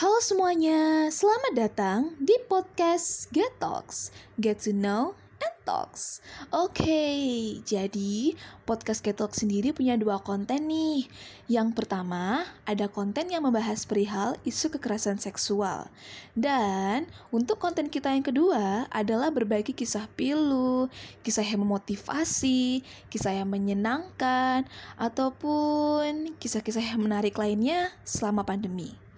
Halo semuanya, selamat datang di podcast Get Talks. Get to know and talks. Oke, jadi podcast Get Talks sendiri punya dua konten nih. Yang pertama, ada konten yang membahas perihal isu kekerasan seksual. Dan untuk konten kita yang kedua adalah berbagi kisah pilu, kisah yang memotivasi, kisah yang menyenangkan, ataupun kisah-kisah yang menarik lainnya selama pandemi.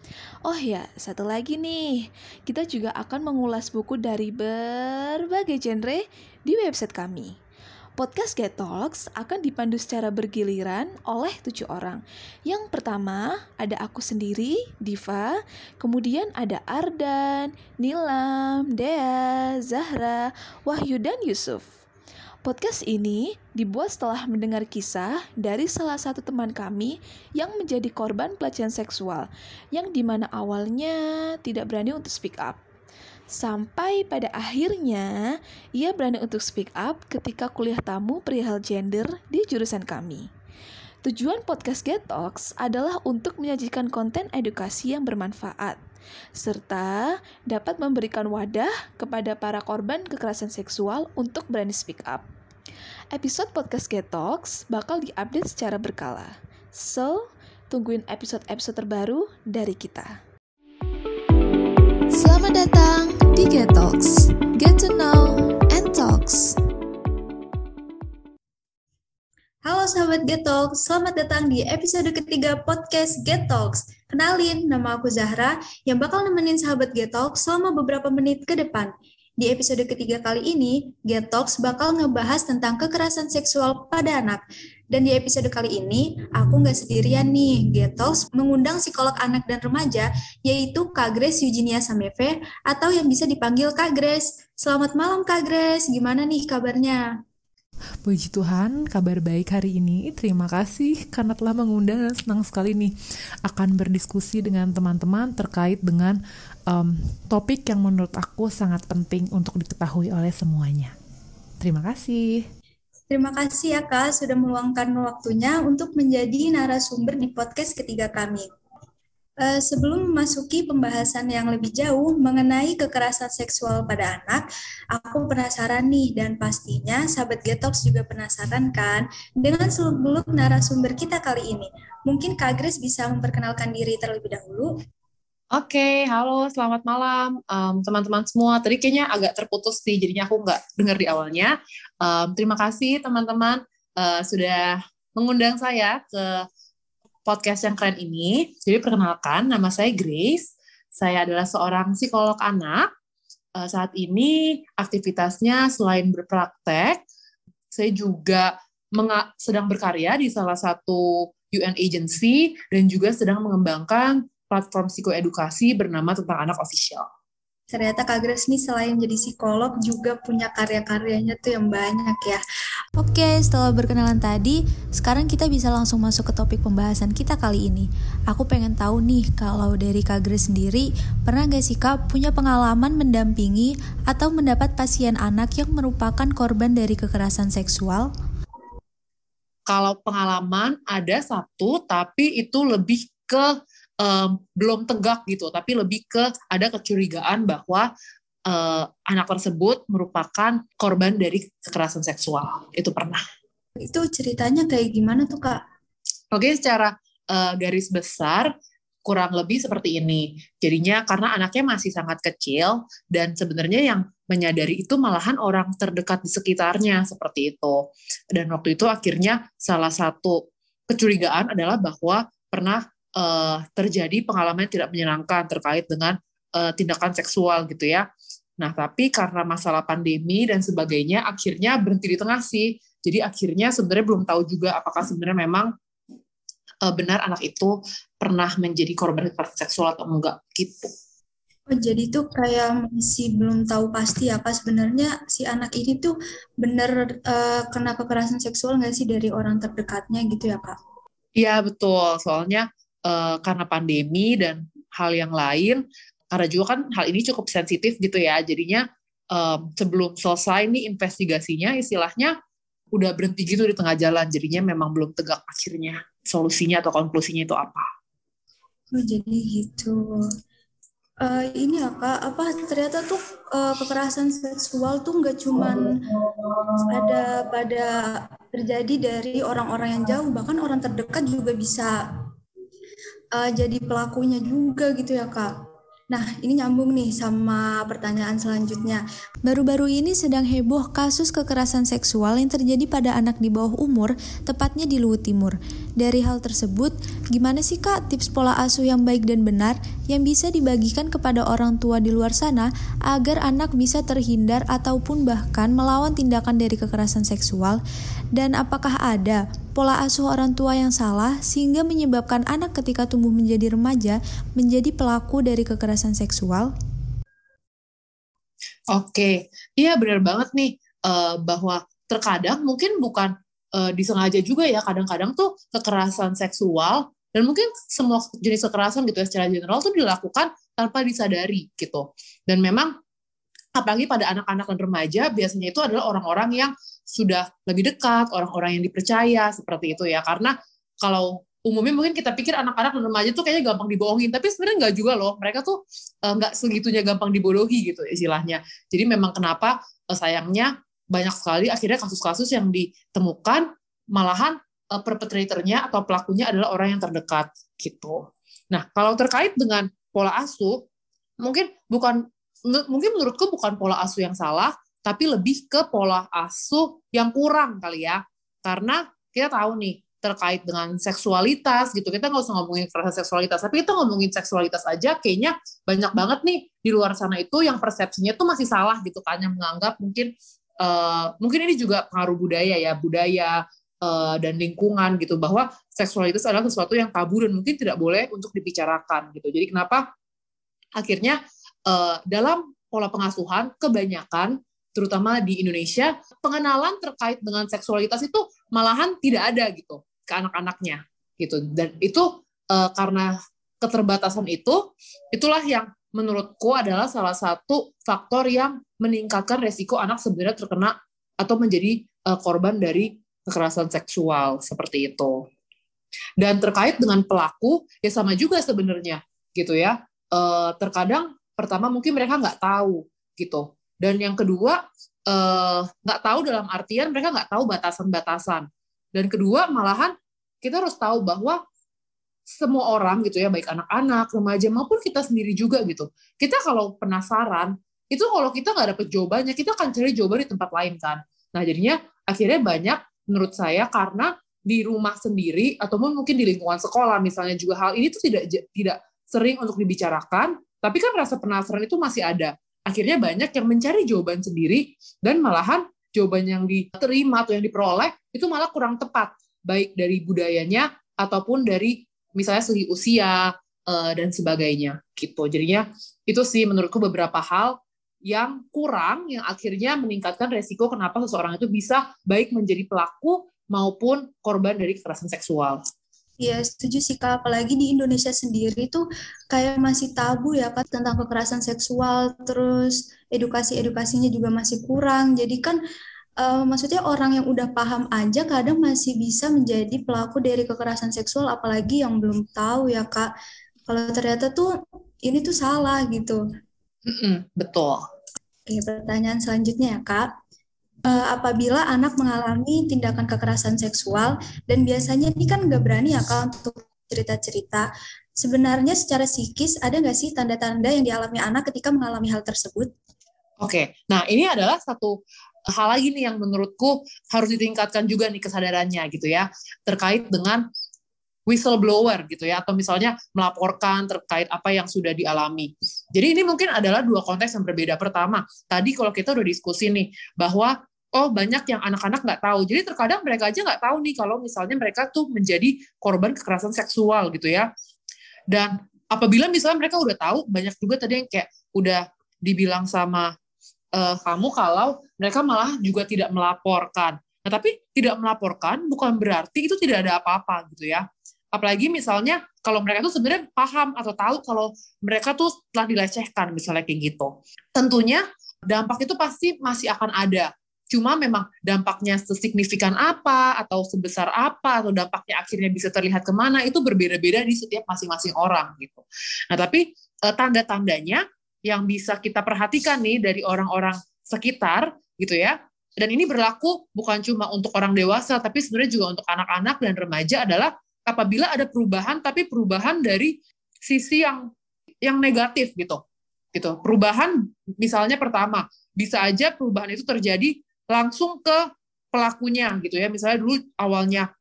Oh ya, satu lagi nih, kita juga akan mengulas buku dari berbagai genre di website kami. Podcast Get Talks akan dipandu secara bergiliran oleh tujuh orang. Yang pertama ada aku sendiri, Diva, kemudian ada Ardan, Nilam, Dea, Zahra, Wahyu, dan Yusuf. Podcast ini dibuat setelah mendengar kisah dari salah satu teman kami yang menjadi korban pelecehan seksual, yang di mana awalnya tidak berani untuk speak up. Sampai pada akhirnya, ia berani untuk speak up ketika kuliah tamu perihal gender di jurusan kami. Tujuan podcast Get Talks adalah untuk menyajikan konten edukasi yang bermanfaat serta dapat memberikan wadah kepada para korban kekerasan seksual untuk berani speak up. Episode podcast Get Talks bakal diupdate secara berkala. So, tungguin episode-episode terbaru dari kita. Selamat datang di Get Talks. Get to know and talks. Halo sahabat Get Talks, selamat datang di episode ketiga podcast Get Talks. Kenalin, nama aku Zahra yang bakal nemenin sahabat Get Talks selama beberapa menit ke depan. Di episode ketiga kali ini, Get Talks bakal ngebahas tentang kekerasan seksual pada anak. Dan di episode kali ini, aku nggak sendirian nih. Get Talks mengundang psikolog anak dan remaja, yaitu Kak Grace Eugenia Sameve, atau yang bisa dipanggil Kak Grace. Selamat malam Kak Grace, gimana nih kabarnya? Puji Tuhan, kabar baik hari ini. Terima kasih karena telah mengundang dan senang sekali nih akan berdiskusi dengan teman-teman terkait dengan um, topik yang menurut aku sangat penting untuk diketahui oleh semuanya. Terima kasih. Terima kasih ya Kak sudah meluangkan waktunya untuk menjadi narasumber di podcast ketiga kami. Uh, sebelum memasuki pembahasan yang lebih jauh mengenai kekerasan seksual pada anak, aku penasaran nih dan pastinya sahabat Getox juga penasaran kan dengan seluruh narasumber kita kali ini. Mungkin Kak Grace bisa memperkenalkan diri terlebih dahulu. Oke, okay, halo, selamat malam um, teman-teman semua. Tadi kayaknya agak terputus sih, jadinya aku nggak dengar di awalnya. Um, terima kasih teman-teman uh, sudah mengundang saya ke podcast yang keren ini. Jadi perkenalkan, nama saya Grace. Saya adalah seorang psikolog anak. Uh, saat ini aktivitasnya selain berpraktek, saya juga sedang berkarya di salah satu UN agency dan juga sedang mengembangkan platform psikoedukasi bernama Tentang Anak Official ternyata Kak Grace nih selain jadi psikolog juga punya karya-karyanya tuh yang banyak ya. Oke, setelah berkenalan tadi, sekarang kita bisa langsung masuk ke topik pembahasan kita kali ini. Aku pengen tahu nih, kalau dari Kak Grace sendiri, pernah gak sih Kak punya pengalaman mendampingi atau mendapat pasien anak yang merupakan korban dari kekerasan seksual? Kalau pengalaman ada satu, tapi itu lebih ke um, belum tegak gitu, tapi lebih ke ada kecurigaan bahwa uh, anak tersebut merupakan korban dari kekerasan seksual. Itu pernah. Itu ceritanya kayak gimana tuh kak? Oke, secara uh, garis besar kurang lebih seperti ini. Jadinya karena anaknya masih sangat kecil dan sebenarnya yang menyadari itu malahan orang terdekat di sekitarnya seperti itu. Dan waktu itu akhirnya salah satu kecurigaan adalah bahwa pernah uh, terjadi pengalaman yang tidak menyenangkan terkait dengan uh, tindakan seksual gitu ya. Nah, tapi karena masalah pandemi dan sebagainya, akhirnya berhenti di tengah sih. Jadi akhirnya sebenarnya belum tahu juga apakah sebenarnya memang uh, benar anak itu pernah menjadi korban kekerasan seksual atau enggak gitu. Oh, jadi tuh kayak masih belum tahu pasti apa sebenarnya si anak ini tuh benar uh, kena kekerasan seksual nggak sih dari orang terdekatnya gitu ya kak? Iya betul, soalnya uh, karena pandemi dan hal yang lain karena juga kan hal ini cukup sensitif gitu ya. Jadinya um, sebelum selesai nih investigasinya istilahnya udah berhenti gitu di tengah jalan. Jadinya memang belum tegak akhirnya solusinya atau konklusinya itu apa. Oh jadi gitu. Uh, ini ya apa ternyata tuh uh, kekerasan seksual tuh nggak cuman ada pada terjadi dari orang-orang yang jauh, bahkan orang terdekat juga bisa uh, jadi pelakunya juga gitu ya kak. Nah, ini nyambung nih sama pertanyaan selanjutnya. Baru-baru ini sedang heboh kasus kekerasan seksual yang terjadi pada anak di bawah umur, tepatnya di Luwu Timur. Dari hal tersebut, gimana sih Kak tips pola asuh yang baik dan benar yang bisa dibagikan kepada orang tua di luar sana agar anak bisa terhindar ataupun bahkan melawan tindakan dari kekerasan seksual? Dan apakah ada pola asuh orang tua yang salah sehingga menyebabkan anak ketika tumbuh menjadi remaja menjadi pelaku dari kekerasan seksual? Oke, iya benar banget nih uh, bahwa terkadang mungkin bukan uh, disengaja juga ya, kadang-kadang tuh kekerasan seksual dan mungkin semua jenis kekerasan gitu ya secara general tuh dilakukan tanpa disadari gitu. Dan memang apalagi pada anak-anak dan remaja biasanya itu adalah orang-orang yang sudah lebih dekat, orang-orang yang dipercaya seperti itu ya. Karena kalau umumnya mungkin kita pikir anak-anak dan remaja tuh kayaknya gampang dibohongin, tapi sebenarnya nggak juga loh. Mereka tuh uh, nggak segitunya gampang dibodohi gitu istilahnya. Jadi memang kenapa uh, sayangnya banyak sekali akhirnya kasus-kasus yang ditemukan malahan uh, perpetratornya atau pelakunya adalah orang yang terdekat gitu. Nah kalau terkait dengan pola asuh, mungkin bukan mungkin menurutku bukan pola asuh yang salah, tapi lebih ke pola asuh yang kurang kali ya. Karena kita tahu nih, terkait dengan seksualitas gitu, kita nggak usah ngomongin kekerasan seksualitas, tapi kita ngomongin seksualitas aja, kayaknya banyak banget nih di luar sana itu yang persepsinya tuh masih salah gitu kan, yang menganggap mungkin uh, mungkin ini juga pengaruh budaya ya, budaya uh, dan lingkungan gitu, bahwa seksualitas adalah sesuatu yang tabu dan mungkin tidak boleh untuk dibicarakan gitu. Jadi kenapa akhirnya uh, dalam pola pengasuhan kebanyakan terutama di Indonesia pengenalan terkait dengan seksualitas itu malahan tidak ada gitu ke anak-anaknya gitu. Dan itu uh, karena keterbatasan itu itulah yang menurutku adalah salah satu faktor yang meningkatkan resiko anak sebenarnya terkena atau menjadi uh, korban dari kekerasan seksual seperti itu. Dan terkait dengan pelaku ya sama juga sebenarnya gitu ya. Uh, terkadang pertama mungkin mereka nggak tahu gitu. Dan yang kedua eh, nggak tahu dalam artian mereka nggak tahu batasan-batasan. Dan kedua malahan kita harus tahu bahwa semua orang gitu ya baik anak-anak remaja maupun kita sendiri juga gitu. Kita kalau penasaran itu kalau kita nggak dapet jawabannya kita akan cari jawaban di tempat lain kan. Nah jadinya akhirnya banyak menurut saya karena di rumah sendiri ataupun mungkin di lingkungan sekolah misalnya juga hal ini tuh tidak tidak sering untuk dibicarakan tapi kan rasa penasaran itu masih ada. Akhirnya banyak yang mencari jawaban sendiri dan malahan jawaban yang diterima atau yang diperoleh itu malah kurang tepat, baik dari budayanya ataupun dari misalnya segi usia uh, dan sebagainya gitu. Jadinya itu sih menurutku beberapa hal yang kurang yang akhirnya meningkatkan resiko kenapa seseorang itu bisa baik menjadi pelaku maupun korban dari kekerasan seksual. Iya, setuju sih Kak. Apalagi di Indonesia sendiri tuh kayak masih tabu ya Kak tentang kekerasan seksual, terus edukasi-edukasinya juga masih kurang. Jadi kan uh, maksudnya orang yang udah paham aja kadang masih bisa menjadi pelaku dari kekerasan seksual apalagi yang belum tahu ya Kak. Kalau ternyata tuh ini tuh salah gitu. Mm -mm, betul. Oke, pertanyaan selanjutnya ya Kak apabila anak mengalami tindakan kekerasan seksual dan biasanya ini kan nggak berani ya kak untuk cerita-cerita. Sebenarnya secara psikis ada nggak sih tanda-tanda yang dialami anak ketika mengalami hal tersebut? Oke, nah ini adalah satu hal lagi nih yang menurutku harus ditingkatkan juga nih kesadarannya gitu ya terkait dengan whistleblower gitu ya atau misalnya melaporkan terkait apa yang sudah dialami. Jadi ini mungkin adalah dua konteks yang berbeda. Pertama, tadi kalau kita udah diskusi nih bahwa oh banyak yang anak-anak nggak tahu. Jadi terkadang mereka aja nggak tahu nih kalau misalnya mereka tuh menjadi korban kekerasan seksual gitu ya. Dan apabila misalnya mereka udah tahu, banyak juga tadi yang kayak udah dibilang sama uh, kamu kalau mereka malah juga tidak melaporkan. Nah, tapi tidak melaporkan bukan berarti itu tidak ada apa-apa gitu ya. Apalagi misalnya kalau mereka tuh sebenarnya paham atau tahu kalau mereka tuh telah dilecehkan misalnya kayak gitu. Tentunya dampak itu pasti masih akan ada Cuma memang dampaknya sesignifikan apa atau sebesar apa atau dampaknya akhirnya bisa terlihat ke mana itu berbeda-beda di setiap masing-masing orang gitu. Nah tapi uh, tanda-tandanya yang bisa kita perhatikan nih dari orang-orang sekitar gitu ya. Dan ini berlaku bukan cuma untuk orang dewasa tapi sebenarnya juga untuk anak-anak dan remaja adalah apabila ada perubahan tapi perubahan dari sisi yang yang negatif gitu. Gitu. Perubahan misalnya pertama bisa aja perubahan itu terjadi langsung ke pelakunya gitu ya. Misalnya dulu awalnya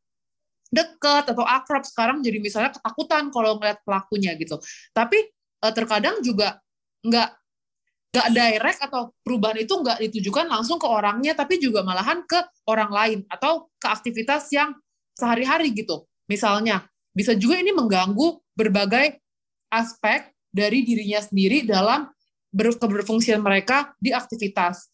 dekat atau akrab sekarang jadi misalnya ketakutan kalau ngeliat pelakunya gitu. Tapi eh, terkadang juga nggak nggak direct atau perubahan itu nggak ditujukan langsung ke orangnya tapi juga malahan ke orang lain atau ke aktivitas yang sehari-hari gitu. Misalnya bisa juga ini mengganggu berbagai aspek dari dirinya sendiri dalam berfungsian mereka di aktivitas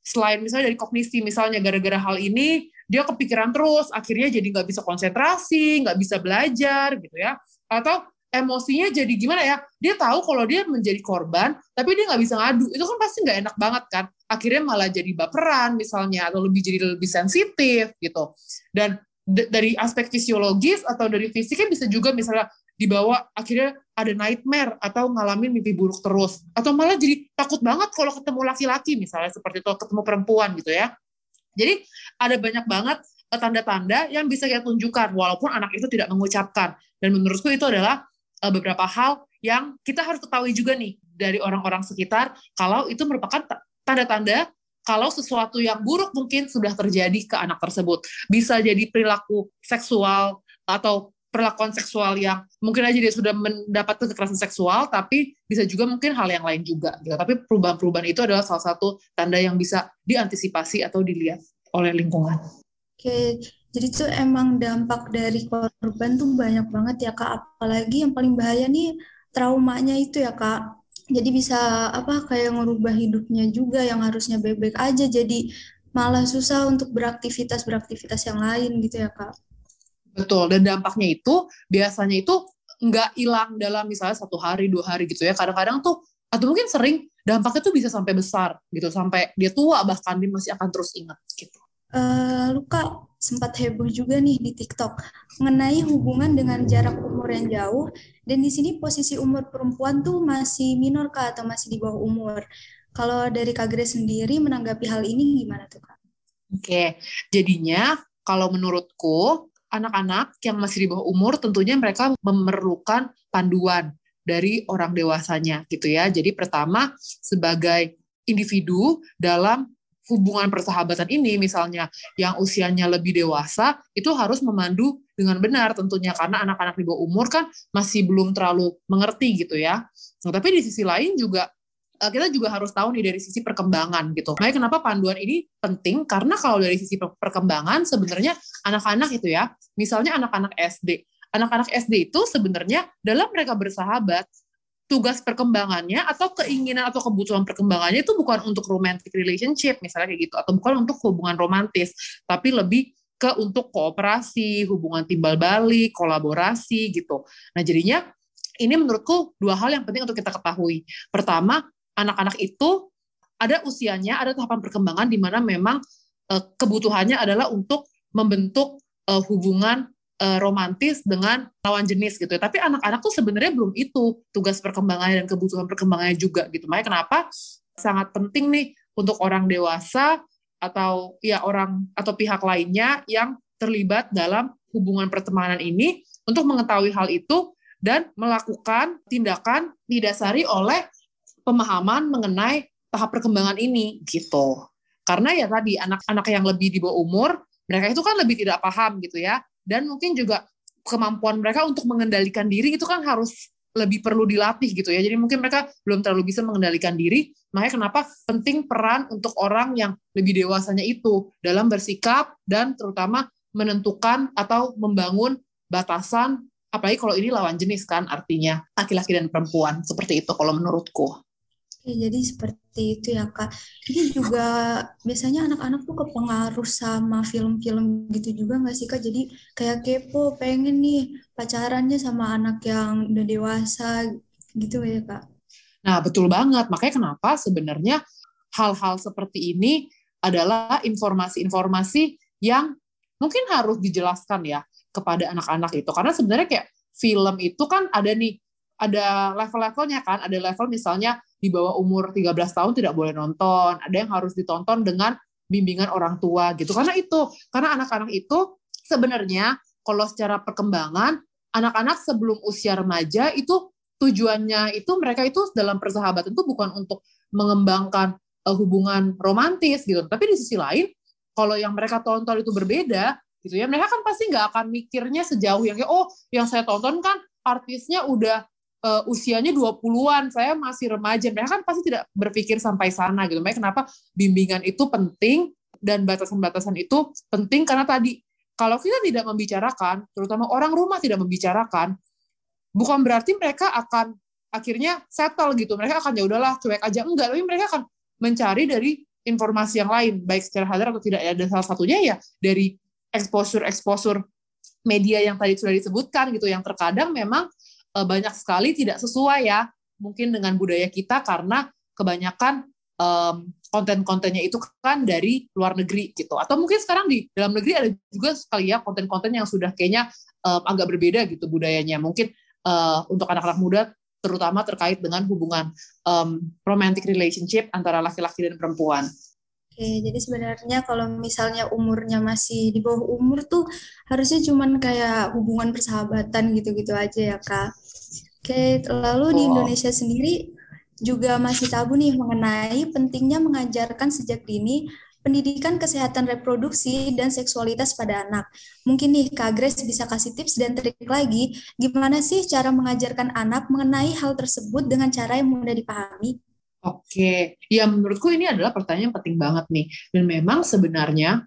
selain misalnya dari kognisi misalnya gara-gara hal ini dia kepikiran terus akhirnya jadi nggak bisa konsentrasi nggak bisa belajar gitu ya. Atau emosinya jadi gimana ya? Dia tahu kalau dia menjadi korban tapi dia nggak bisa ngadu. Itu kan pasti nggak enak banget kan? Akhirnya malah jadi baperan misalnya atau lebih jadi lebih sensitif gitu. Dan dari aspek fisiologis atau dari fisiknya bisa juga misalnya dibawa akhirnya ada nightmare atau ngalamin mimpi buruk terus. Atau malah jadi takut banget kalau ketemu laki-laki misalnya seperti itu ketemu perempuan gitu ya. Jadi ada banyak banget eh, tanda-tanda yang bisa kita tunjukkan walaupun anak itu tidak mengucapkan. Dan menurutku itu adalah eh, beberapa hal yang kita harus ketahui juga nih dari orang-orang sekitar kalau itu merupakan tanda-tanda kalau sesuatu yang buruk mungkin sudah terjadi ke anak tersebut. Bisa jadi perilaku seksual atau perlakuan seksual yang mungkin aja dia sudah mendapat kekerasan seksual, tapi bisa juga mungkin hal yang lain juga. Gitu. Tapi perubahan-perubahan itu adalah salah satu tanda yang bisa diantisipasi atau dilihat oleh lingkungan. Oke, jadi itu emang dampak dari korban tuh banyak banget ya kak. Apalagi yang paling bahaya nih traumanya itu ya kak. Jadi bisa apa kayak ngerubah hidupnya juga yang harusnya baik-baik aja jadi malah susah untuk beraktivitas beraktivitas yang lain gitu ya kak. Betul, dan dampaknya itu biasanya itu nggak hilang dalam misalnya satu hari, dua hari gitu ya. Kadang-kadang tuh, atau mungkin sering, dampaknya tuh bisa sampai besar gitu, sampai dia tua bahkan dia masih akan terus ingat gitu. Uh, Luka sempat heboh juga nih di TikTok mengenai hubungan dengan jarak umur yang jauh dan di sini posisi umur perempuan tuh masih minor kak atau masih di bawah umur. Kalau dari Kak Grace sendiri menanggapi hal ini gimana tuh kak? Oke, jadinya kalau menurutku anak-anak yang masih di bawah umur tentunya mereka memerlukan panduan dari orang dewasanya gitu ya. Jadi pertama sebagai individu dalam hubungan persahabatan ini misalnya yang usianya lebih dewasa itu harus memandu dengan benar tentunya karena anak-anak di bawah umur kan masih belum terlalu mengerti gitu ya. Nah, tapi di sisi lain juga kita juga harus tahu nih dari sisi perkembangan gitu. Makanya kenapa panduan ini penting karena kalau dari sisi perkembangan sebenarnya anak-anak itu ya, misalnya anak-anak SD. Anak-anak SD itu sebenarnya dalam mereka bersahabat tugas perkembangannya atau keinginan atau kebutuhan perkembangannya itu bukan untuk romantic relationship misalnya kayak gitu atau bukan untuk hubungan romantis, tapi lebih ke untuk kooperasi, hubungan timbal balik, kolaborasi gitu. Nah, jadinya ini menurutku dua hal yang penting untuk kita ketahui. Pertama, anak-anak itu ada usianya, ada tahapan perkembangan di mana memang uh, kebutuhannya adalah untuk membentuk uh, hubungan uh, romantis dengan lawan jenis gitu. Ya. Tapi anak-anak tuh sebenarnya belum itu tugas perkembangannya dan kebutuhan perkembangannya juga gitu. Makanya kenapa sangat penting nih untuk orang dewasa atau ya orang atau pihak lainnya yang terlibat dalam hubungan pertemanan ini untuk mengetahui hal itu dan melakukan tindakan didasari oleh pemahaman mengenai tahap perkembangan ini gitu. Karena ya tadi anak-anak yang lebih di bawah umur, mereka itu kan lebih tidak paham gitu ya. Dan mungkin juga kemampuan mereka untuk mengendalikan diri itu kan harus lebih perlu dilatih gitu ya. Jadi mungkin mereka belum terlalu bisa mengendalikan diri. Makanya kenapa penting peran untuk orang yang lebih dewasanya itu dalam bersikap dan terutama menentukan atau membangun batasan apalagi kalau ini lawan jenis kan artinya laki-laki dan perempuan seperti itu kalau menurutku. Oke, jadi seperti itu ya Kak. Ini juga biasanya anak-anak tuh kepengaruh sama film-film gitu juga nggak sih Kak? Jadi kayak kepo, pengen nih pacarannya sama anak yang udah dewasa gitu ya Kak? Nah, betul banget. Makanya kenapa sebenarnya hal-hal seperti ini adalah informasi-informasi yang mungkin harus dijelaskan ya kepada anak-anak itu. Karena sebenarnya kayak film itu kan ada nih, ada level-levelnya kan, ada level misalnya di bawah umur 13 tahun tidak boleh nonton, ada yang harus ditonton dengan bimbingan orang tua gitu. Karena itu, karena anak-anak itu sebenarnya kalau secara perkembangan anak-anak sebelum usia remaja itu tujuannya itu mereka itu dalam persahabatan itu bukan untuk mengembangkan uh, hubungan romantis gitu. Tapi di sisi lain, kalau yang mereka tonton itu berbeda, gitu ya, mereka kan pasti nggak akan mikirnya sejauh yang kayak, oh, yang saya tonton kan artisnya udah uh, usianya 20-an, saya masih remaja. Mereka kan pasti tidak berpikir sampai sana gitu. Makanya kenapa bimbingan itu penting dan batasan-batasan itu penting karena tadi kalau kita tidak membicarakan, terutama orang rumah tidak membicarakan, bukan berarti mereka akan akhirnya settle gitu. Mereka akan ya udahlah cuek aja enggak, tapi mereka akan mencari dari informasi yang lain, baik secara sadar atau tidak. Ada salah satunya ya dari exposure-exposure media yang tadi sudah disebutkan gitu, yang terkadang memang eh, banyak sekali tidak sesuai ya, mungkin dengan budaya kita karena kebanyakan um, konten-kontennya itu kan dari luar negeri gitu atau mungkin sekarang di dalam negeri ada juga sekali ya konten-konten yang sudah kayaknya um, agak berbeda gitu budayanya mungkin uh, untuk anak-anak muda terutama terkait dengan hubungan um, romantic relationship antara laki-laki dan perempuan. Oke, jadi sebenarnya kalau misalnya umurnya masih di bawah umur tuh harusnya cuman kayak hubungan persahabatan gitu-gitu aja ya kak. Oke, lalu oh. di Indonesia sendiri juga masih tabu nih mengenai pentingnya mengajarkan sejak dini pendidikan kesehatan reproduksi dan seksualitas pada anak. Mungkin nih Kak Grace bisa kasih tips dan trik lagi gimana sih cara mengajarkan anak mengenai hal tersebut dengan cara yang mudah dipahami? Oke, ya menurutku ini adalah pertanyaan yang penting banget nih. Dan memang sebenarnya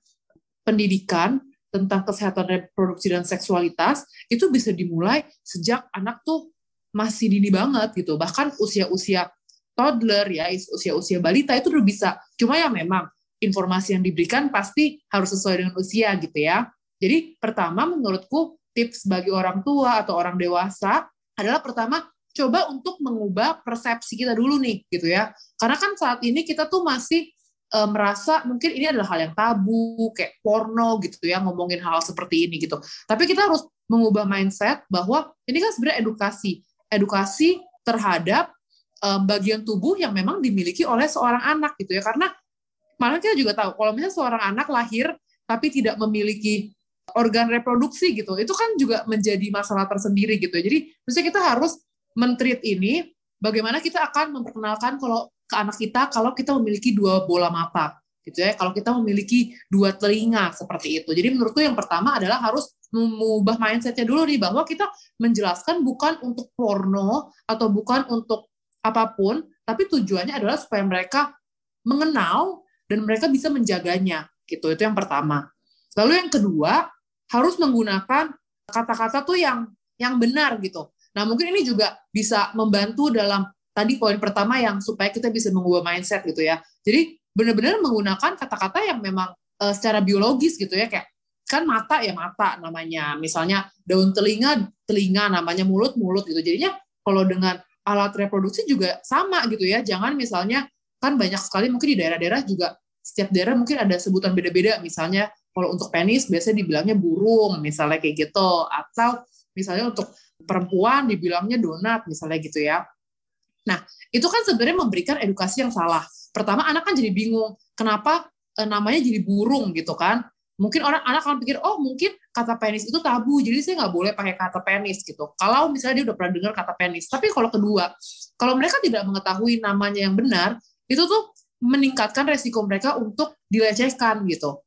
pendidikan tentang kesehatan reproduksi dan seksualitas itu bisa dimulai sejak anak tuh masih dini banget gitu. Bahkan usia-usia toddler ya usia-usia balita itu udah bisa. Cuma ya memang informasi yang diberikan pasti harus sesuai dengan usia gitu ya. Jadi pertama menurutku tips bagi orang tua atau orang dewasa adalah pertama coba untuk mengubah persepsi kita dulu nih gitu ya. Karena kan saat ini kita tuh masih e, merasa mungkin ini adalah hal yang tabu kayak porno gitu ya ngomongin hal, seperti ini gitu. Tapi kita harus mengubah mindset bahwa ini kan sebenarnya edukasi, edukasi terhadap um, bagian tubuh yang memang dimiliki oleh seorang anak gitu ya karena malah kita juga tahu kalau misalnya seorang anak lahir tapi tidak memiliki organ reproduksi gitu itu kan juga menjadi masalah tersendiri gitu ya. jadi maksudnya kita harus mentreat ini bagaimana kita akan memperkenalkan kalau ke anak kita kalau kita memiliki dua bola mata gitu ya kalau kita memiliki dua telinga seperti itu jadi menurutku yang pertama adalah harus mengubah mindsetnya dulu nih bahwa kita menjelaskan bukan untuk porno atau bukan untuk apa pun, tapi tujuannya adalah supaya mereka mengenal dan mereka bisa menjaganya. Gitu. Itu yang pertama. Lalu yang kedua, harus menggunakan kata-kata tuh yang yang benar gitu. Nah, mungkin ini juga bisa membantu dalam tadi poin pertama yang supaya kita bisa mengubah mindset gitu ya. Jadi benar-benar menggunakan kata-kata yang memang uh, secara biologis gitu ya kayak kan mata ya mata namanya. Misalnya daun telinga telinga namanya mulut mulut gitu. Jadinya kalau dengan alat reproduksi juga sama gitu ya. Jangan misalnya kan banyak sekali mungkin di daerah-daerah juga setiap daerah mungkin ada sebutan beda-beda. Misalnya kalau untuk penis biasanya dibilangnya burung misalnya kayak gitu atau misalnya untuk perempuan dibilangnya donat misalnya gitu ya. Nah, itu kan sebenarnya memberikan edukasi yang salah. Pertama anak kan jadi bingung, kenapa e, namanya jadi burung gitu kan? Mungkin orang anak akan pikir, oh mungkin kata penis itu tabu, jadi saya nggak boleh pakai kata penis gitu. Kalau misalnya dia udah pernah dengar kata penis. Tapi kalau kedua, kalau mereka tidak mengetahui namanya yang benar, itu tuh meningkatkan resiko mereka untuk dilecehkan gitu.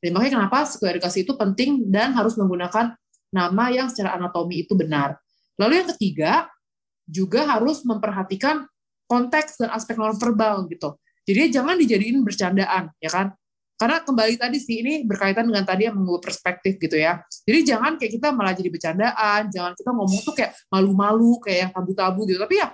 Dan makanya kenapa edukasi itu penting dan harus menggunakan nama yang secara anatomi itu benar. Lalu yang ketiga, juga harus memperhatikan konteks dan aspek nonverbal gitu. Jadi jangan dijadiin bercandaan, ya kan? Karena kembali tadi sih ini berkaitan dengan tadi yang mengubah perspektif gitu ya. Jadi jangan kayak kita malah jadi bercandaan, jangan kita ngomong tuh kayak malu-malu, kayak yang tabu-tabu gitu. Tapi ya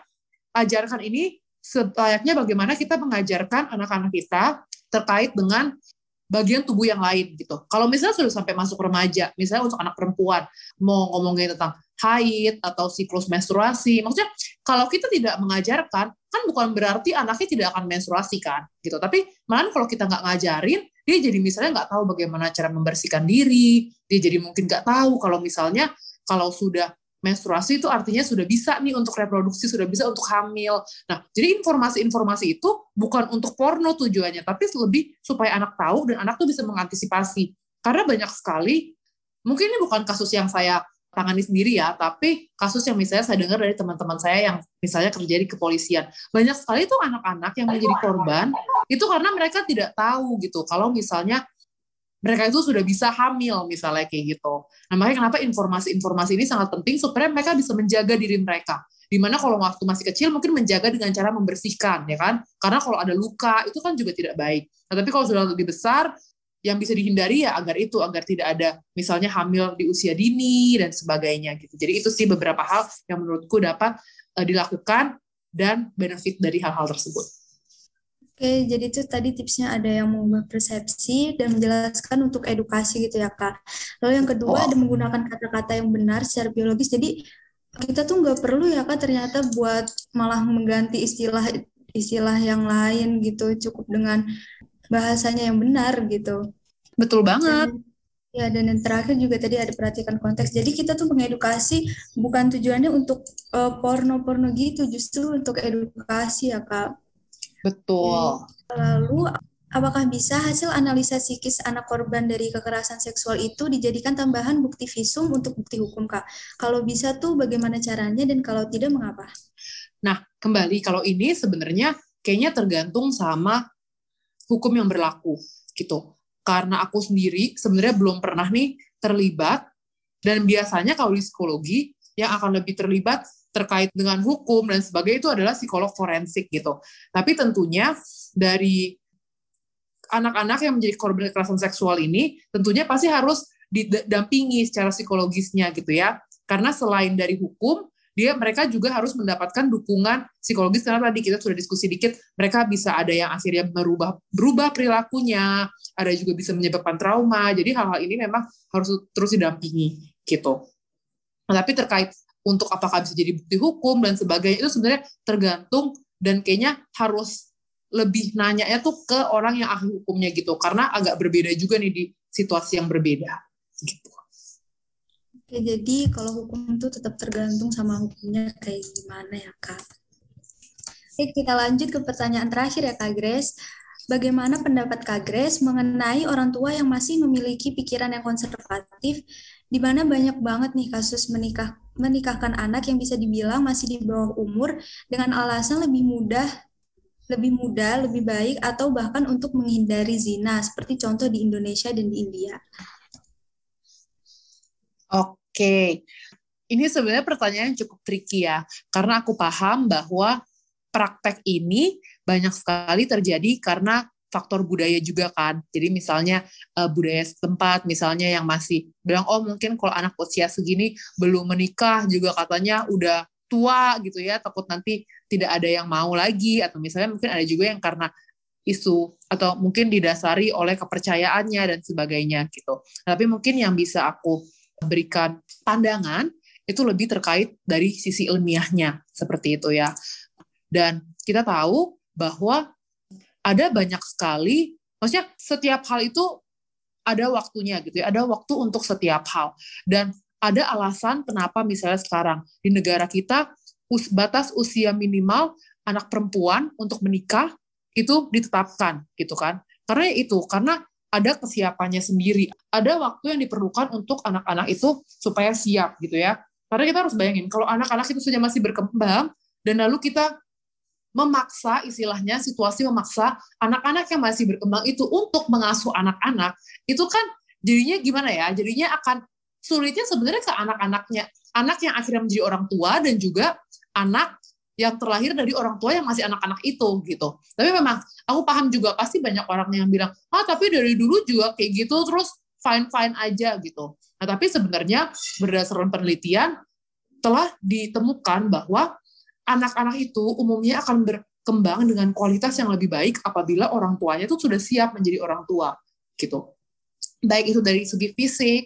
ajarkan ini selayaknya bagaimana kita mengajarkan anak-anak kita terkait dengan bagian tubuh yang lain gitu. Kalau misalnya sudah sampai masuk remaja, misalnya untuk anak perempuan mau ngomongin tentang haid atau siklus menstruasi. Maksudnya kalau kita tidak mengajarkan, kan bukan berarti anaknya tidak akan menstruasi kan, gitu. Tapi malah kalau kita nggak ngajarin, dia jadi misalnya nggak tahu bagaimana cara membersihkan diri, dia jadi mungkin nggak tahu kalau misalnya kalau sudah menstruasi itu artinya sudah bisa nih untuk reproduksi, sudah bisa untuk hamil. Nah, jadi informasi-informasi itu bukan untuk porno tujuannya, tapi lebih supaya anak tahu dan anak tuh bisa mengantisipasi. Karena banyak sekali, mungkin ini bukan kasus yang saya tangani sendiri ya, tapi kasus yang misalnya saya dengar dari teman-teman saya yang misalnya kerja di kepolisian. Banyak sekali tuh anak-anak yang menjadi korban, itu karena mereka tidak tahu gitu, kalau misalnya mereka itu sudah bisa hamil misalnya kayak gitu. Nah makanya kenapa informasi-informasi ini sangat penting supaya mereka bisa menjaga diri mereka. Di mana kalau waktu masih kecil mungkin menjaga dengan cara membersihkan ya kan. Karena kalau ada luka itu kan juga tidak baik. Nah, tapi kalau sudah lebih besar yang bisa dihindari ya agar itu agar tidak ada misalnya hamil di usia dini dan sebagainya gitu. Jadi itu sih beberapa hal yang menurutku dapat uh, dilakukan dan benefit dari hal-hal tersebut. Oke, jadi itu tadi tipsnya ada yang mengubah persepsi dan menjelaskan untuk edukasi gitu ya Kak. Lalu yang kedua oh. ada menggunakan kata-kata yang benar secara biologis. Jadi kita tuh nggak perlu ya Kak ternyata buat malah mengganti istilah istilah yang lain gitu, cukup dengan bahasanya yang benar gitu. Betul banget. Dan, ya dan yang terakhir juga tadi ada perhatikan konteks. Jadi kita tuh mengedukasi bukan tujuannya untuk uh, porno-porno gitu, justru untuk edukasi ya Kak Betul. Lalu apakah bisa hasil analisa psikis anak korban dari kekerasan seksual itu dijadikan tambahan bukti visum untuk bukti hukum, Kak? Kalau bisa tuh bagaimana caranya dan kalau tidak mengapa? Nah, kembali kalau ini sebenarnya kayaknya tergantung sama hukum yang berlaku gitu. Karena aku sendiri sebenarnya belum pernah nih terlibat dan biasanya kalau di psikologi yang akan lebih terlibat terkait dengan hukum dan sebagainya itu adalah psikolog forensik gitu. Tapi tentunya dari anak-anak yang menjadi korban kekerasan seksual ini tentunya pasti harus didampingi secara psikologisnya gitu ya. Karena selain dari hukum, dia mereka juga harus mendapatkan dukungan psikologis karena tadi kita sudah diskusi dikit mereka bisa ada yang akhirnya merubah berubah perilakunya ada juga bisa menyebabkan trauma jadi hal-hal ini memang harus terus didampingi gitu tapi terkait untuk apakah bisa jadi bukti hukum dan sebagainya itu sebenarnya tergantung dan kayaknya harus lebih nanya ya tuh ke orang yang ahli hukumnya gitu karena agak berbeda juga nih di situasi yang berbeda gitu. Oke, jadi kalau hukum itu tetap tergantung sama hukumnya kayak gimana ya kak. Oke, kita lanjut ke pertanyaan terakhir ya kak Grace. Bagaimana pendapat Kak Grace mengenai orang tua yang masih memiliki pikiran yang konservatif, di mana banyak banget nih kasus menikah menikahkan anak yang bisa dibilang masih di bawah umur dengan alasan lebih mudah lebih mudah, lebih baik, atau bahkan untuk menghindari zina, seperti contoh di Indonesia dan di India. Oke, ini sebenarnya pertanyaan yang cukup tricky ya, karena aku paham bahwa praktek ini banyak sekali terjadi karena faktor budaya juga kan. Jadi misalnya uh, budaya setempat, misalnya yang masih bilang oh mungkin kalau anak usia segini belum menikah juga katanya udah tua gitu ya, takut nanti tidak ada yang mau lagi atau misalnya mungkin ada juga yang karena isu atau mungkin didasari oleh kepercayaannya dan sebagainya gitu. Tapi mungkin yang bisa aku berikan pandangan itu lebih terkait dari sisi ilmiahnya seperti itu ya. Dan kita tahu bahwa ada banyak sekali, maksudnya setiap hal itu ada waktunya gitu ya, ada waktu untuk setiap hal. Dan ada alasan kenapa misalnya sekarang di negara kita us, batas usia minimal anak perempuan untuk menikah itu ditetapkan gitu kan. Karena itu, karena ada kesiapannya sendiri. Ada waktu yang diperlukan untuk anak-anak itu supaya siap gitu ya. Karena kita harus bayangin, kalau anak-anak itu saja masih berkembang, dan lalu kita memaksa istilahnya situasi memaksa anak-anak yang masih berkembang itu untuk mengasuh anak-anak itu kan jadinya gimana ya? Jadinya akan sulitnya sebenarnya ke anak-anaknya. Anak yang akhirnya menjadi orang tua dan juga anak yang terlahir dari orang tua yang masih anak-anak itu gitu. Tapi memang aku paham juga pasti banyak orang yang bilang ah tapi dari dulu juga kayak gitu terus fine fine aja gitu. Nah tapi sebenarnya berdasarkan penelitian telah ditemukan bahwa anak-anak itu umumnya akan berkembang dengan kualitas yang lebih baik apabila orang tuanya itu sudah siap menjadi orang tua gitu baik itu dari segi fisik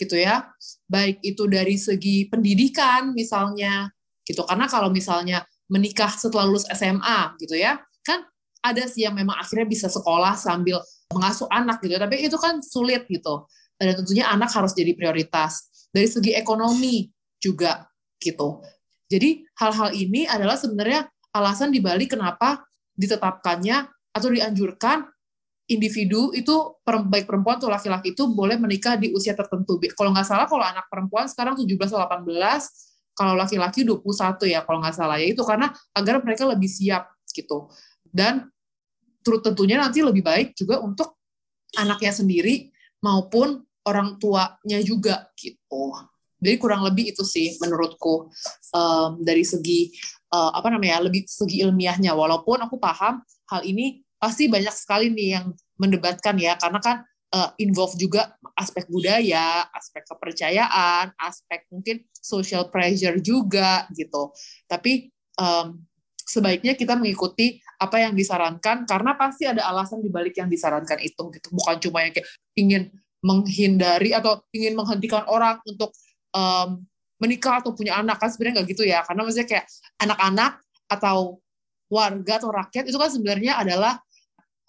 gitu ya. Baik itu dari segi pendidikan misalnya gitu. Karena kalau misalnya menikah setelah lulus SMA gitu ya, kan ada sih yang memang akhirnya bisa sekolah sambil mengasuh anak gitu, tapi itu kan sulit gitu. Dan tentunya anak harus jadi prioritas. Dari segi ekonomi juga gitu. Jadi hal-hal ini adalah sebenarnya alasan dibalik kenapa ditetapkannya atau dianjurkan individu itu baik perempuan atau laki-laki itu boleh menikah di usia tertentu. Kalau nggak salah kalau anak perempuan sekarang 17 atau 18, kalau laki-laki 21 ya kalau nggak salah ya itu karena agar mereka lebih siap gitu. Dan tentunya nanti lebih baik juga untuk anaknya sendiri maupun orang tuanya juga gitu. Jadi kurang lebih itu sih menurutku um, dari segi uh, apa namanya lebih segi ilmiahnya. Walaupun aku paham hal ini pasti banyak sekali nih yang mendebatkan ya karena kan uh, involve juga aspek budaya, aspek kepercayaan, aspek mungkin social pressure juga gitu. Tapi um, sebaiknya kita mengikuti apa yang disarankan karena pasti ada alasan dibalik yang disarankan itu gitu bukan cuma yang kayak ingin menghindari atau ingin menghentikan orang untuk um, menikah atau punya anak kan sebenarnya nggak gitu ya. Karena maksudnya kayak anak-anak atau warga atau rakyat itu kan sebenarnya adalah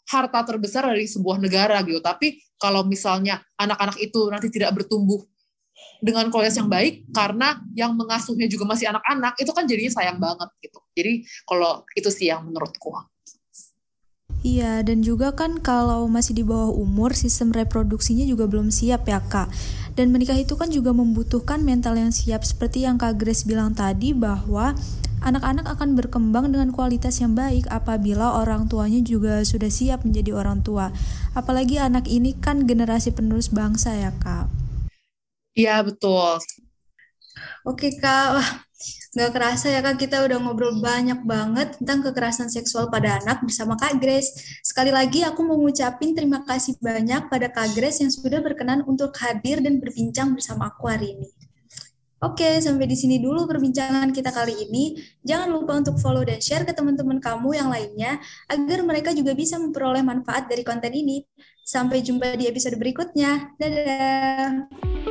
harta terbesar dari sebuah negara gitu. Tapi kalau misalnya anak-anak itu nanti tidak bertumbuh dengan kualitas yang baik karena yang mengasuhnya juga masih anak-anak itu kan jadinya sayang banget gitu. Jadi kalau itu sih yang menurutku. Iya, dan juga kan kalau masih di bawah umur, sistem reproduksinya juga belum siap ya kak. Dan menikah itu kan juga membutuhkan mental yang siap, seperti yang kak Grace bilang tadi bahwa anak-anak akan berkembang dengan kualitas yang baik apabila orang tuanya juga sudah siap menjadi orang tua. Apalagi anak ini kan generasi penerus bangsa ya kak. Iya betul. Oke kak, Gak kerasa ya Kak, kita udah ngobrol banyak banget tentang kekerasan seksual pada anak bersama Kak Grace. Sekali lagi aku mau ngucapin terima kasih banyak pada Kak Grace yang sudah berkenan untuk hadir dan berbincang bersama aku hari ini. Oke, sampai di sini dulu perbincangan kita kali ini. Jangan lupa untuk follow dan share ke teman-teman kamu yang lainnya agar mereka juga bisa memperoleh manfaat dari konten ini. Sampai jumpa di episode berikutnya. Dadah!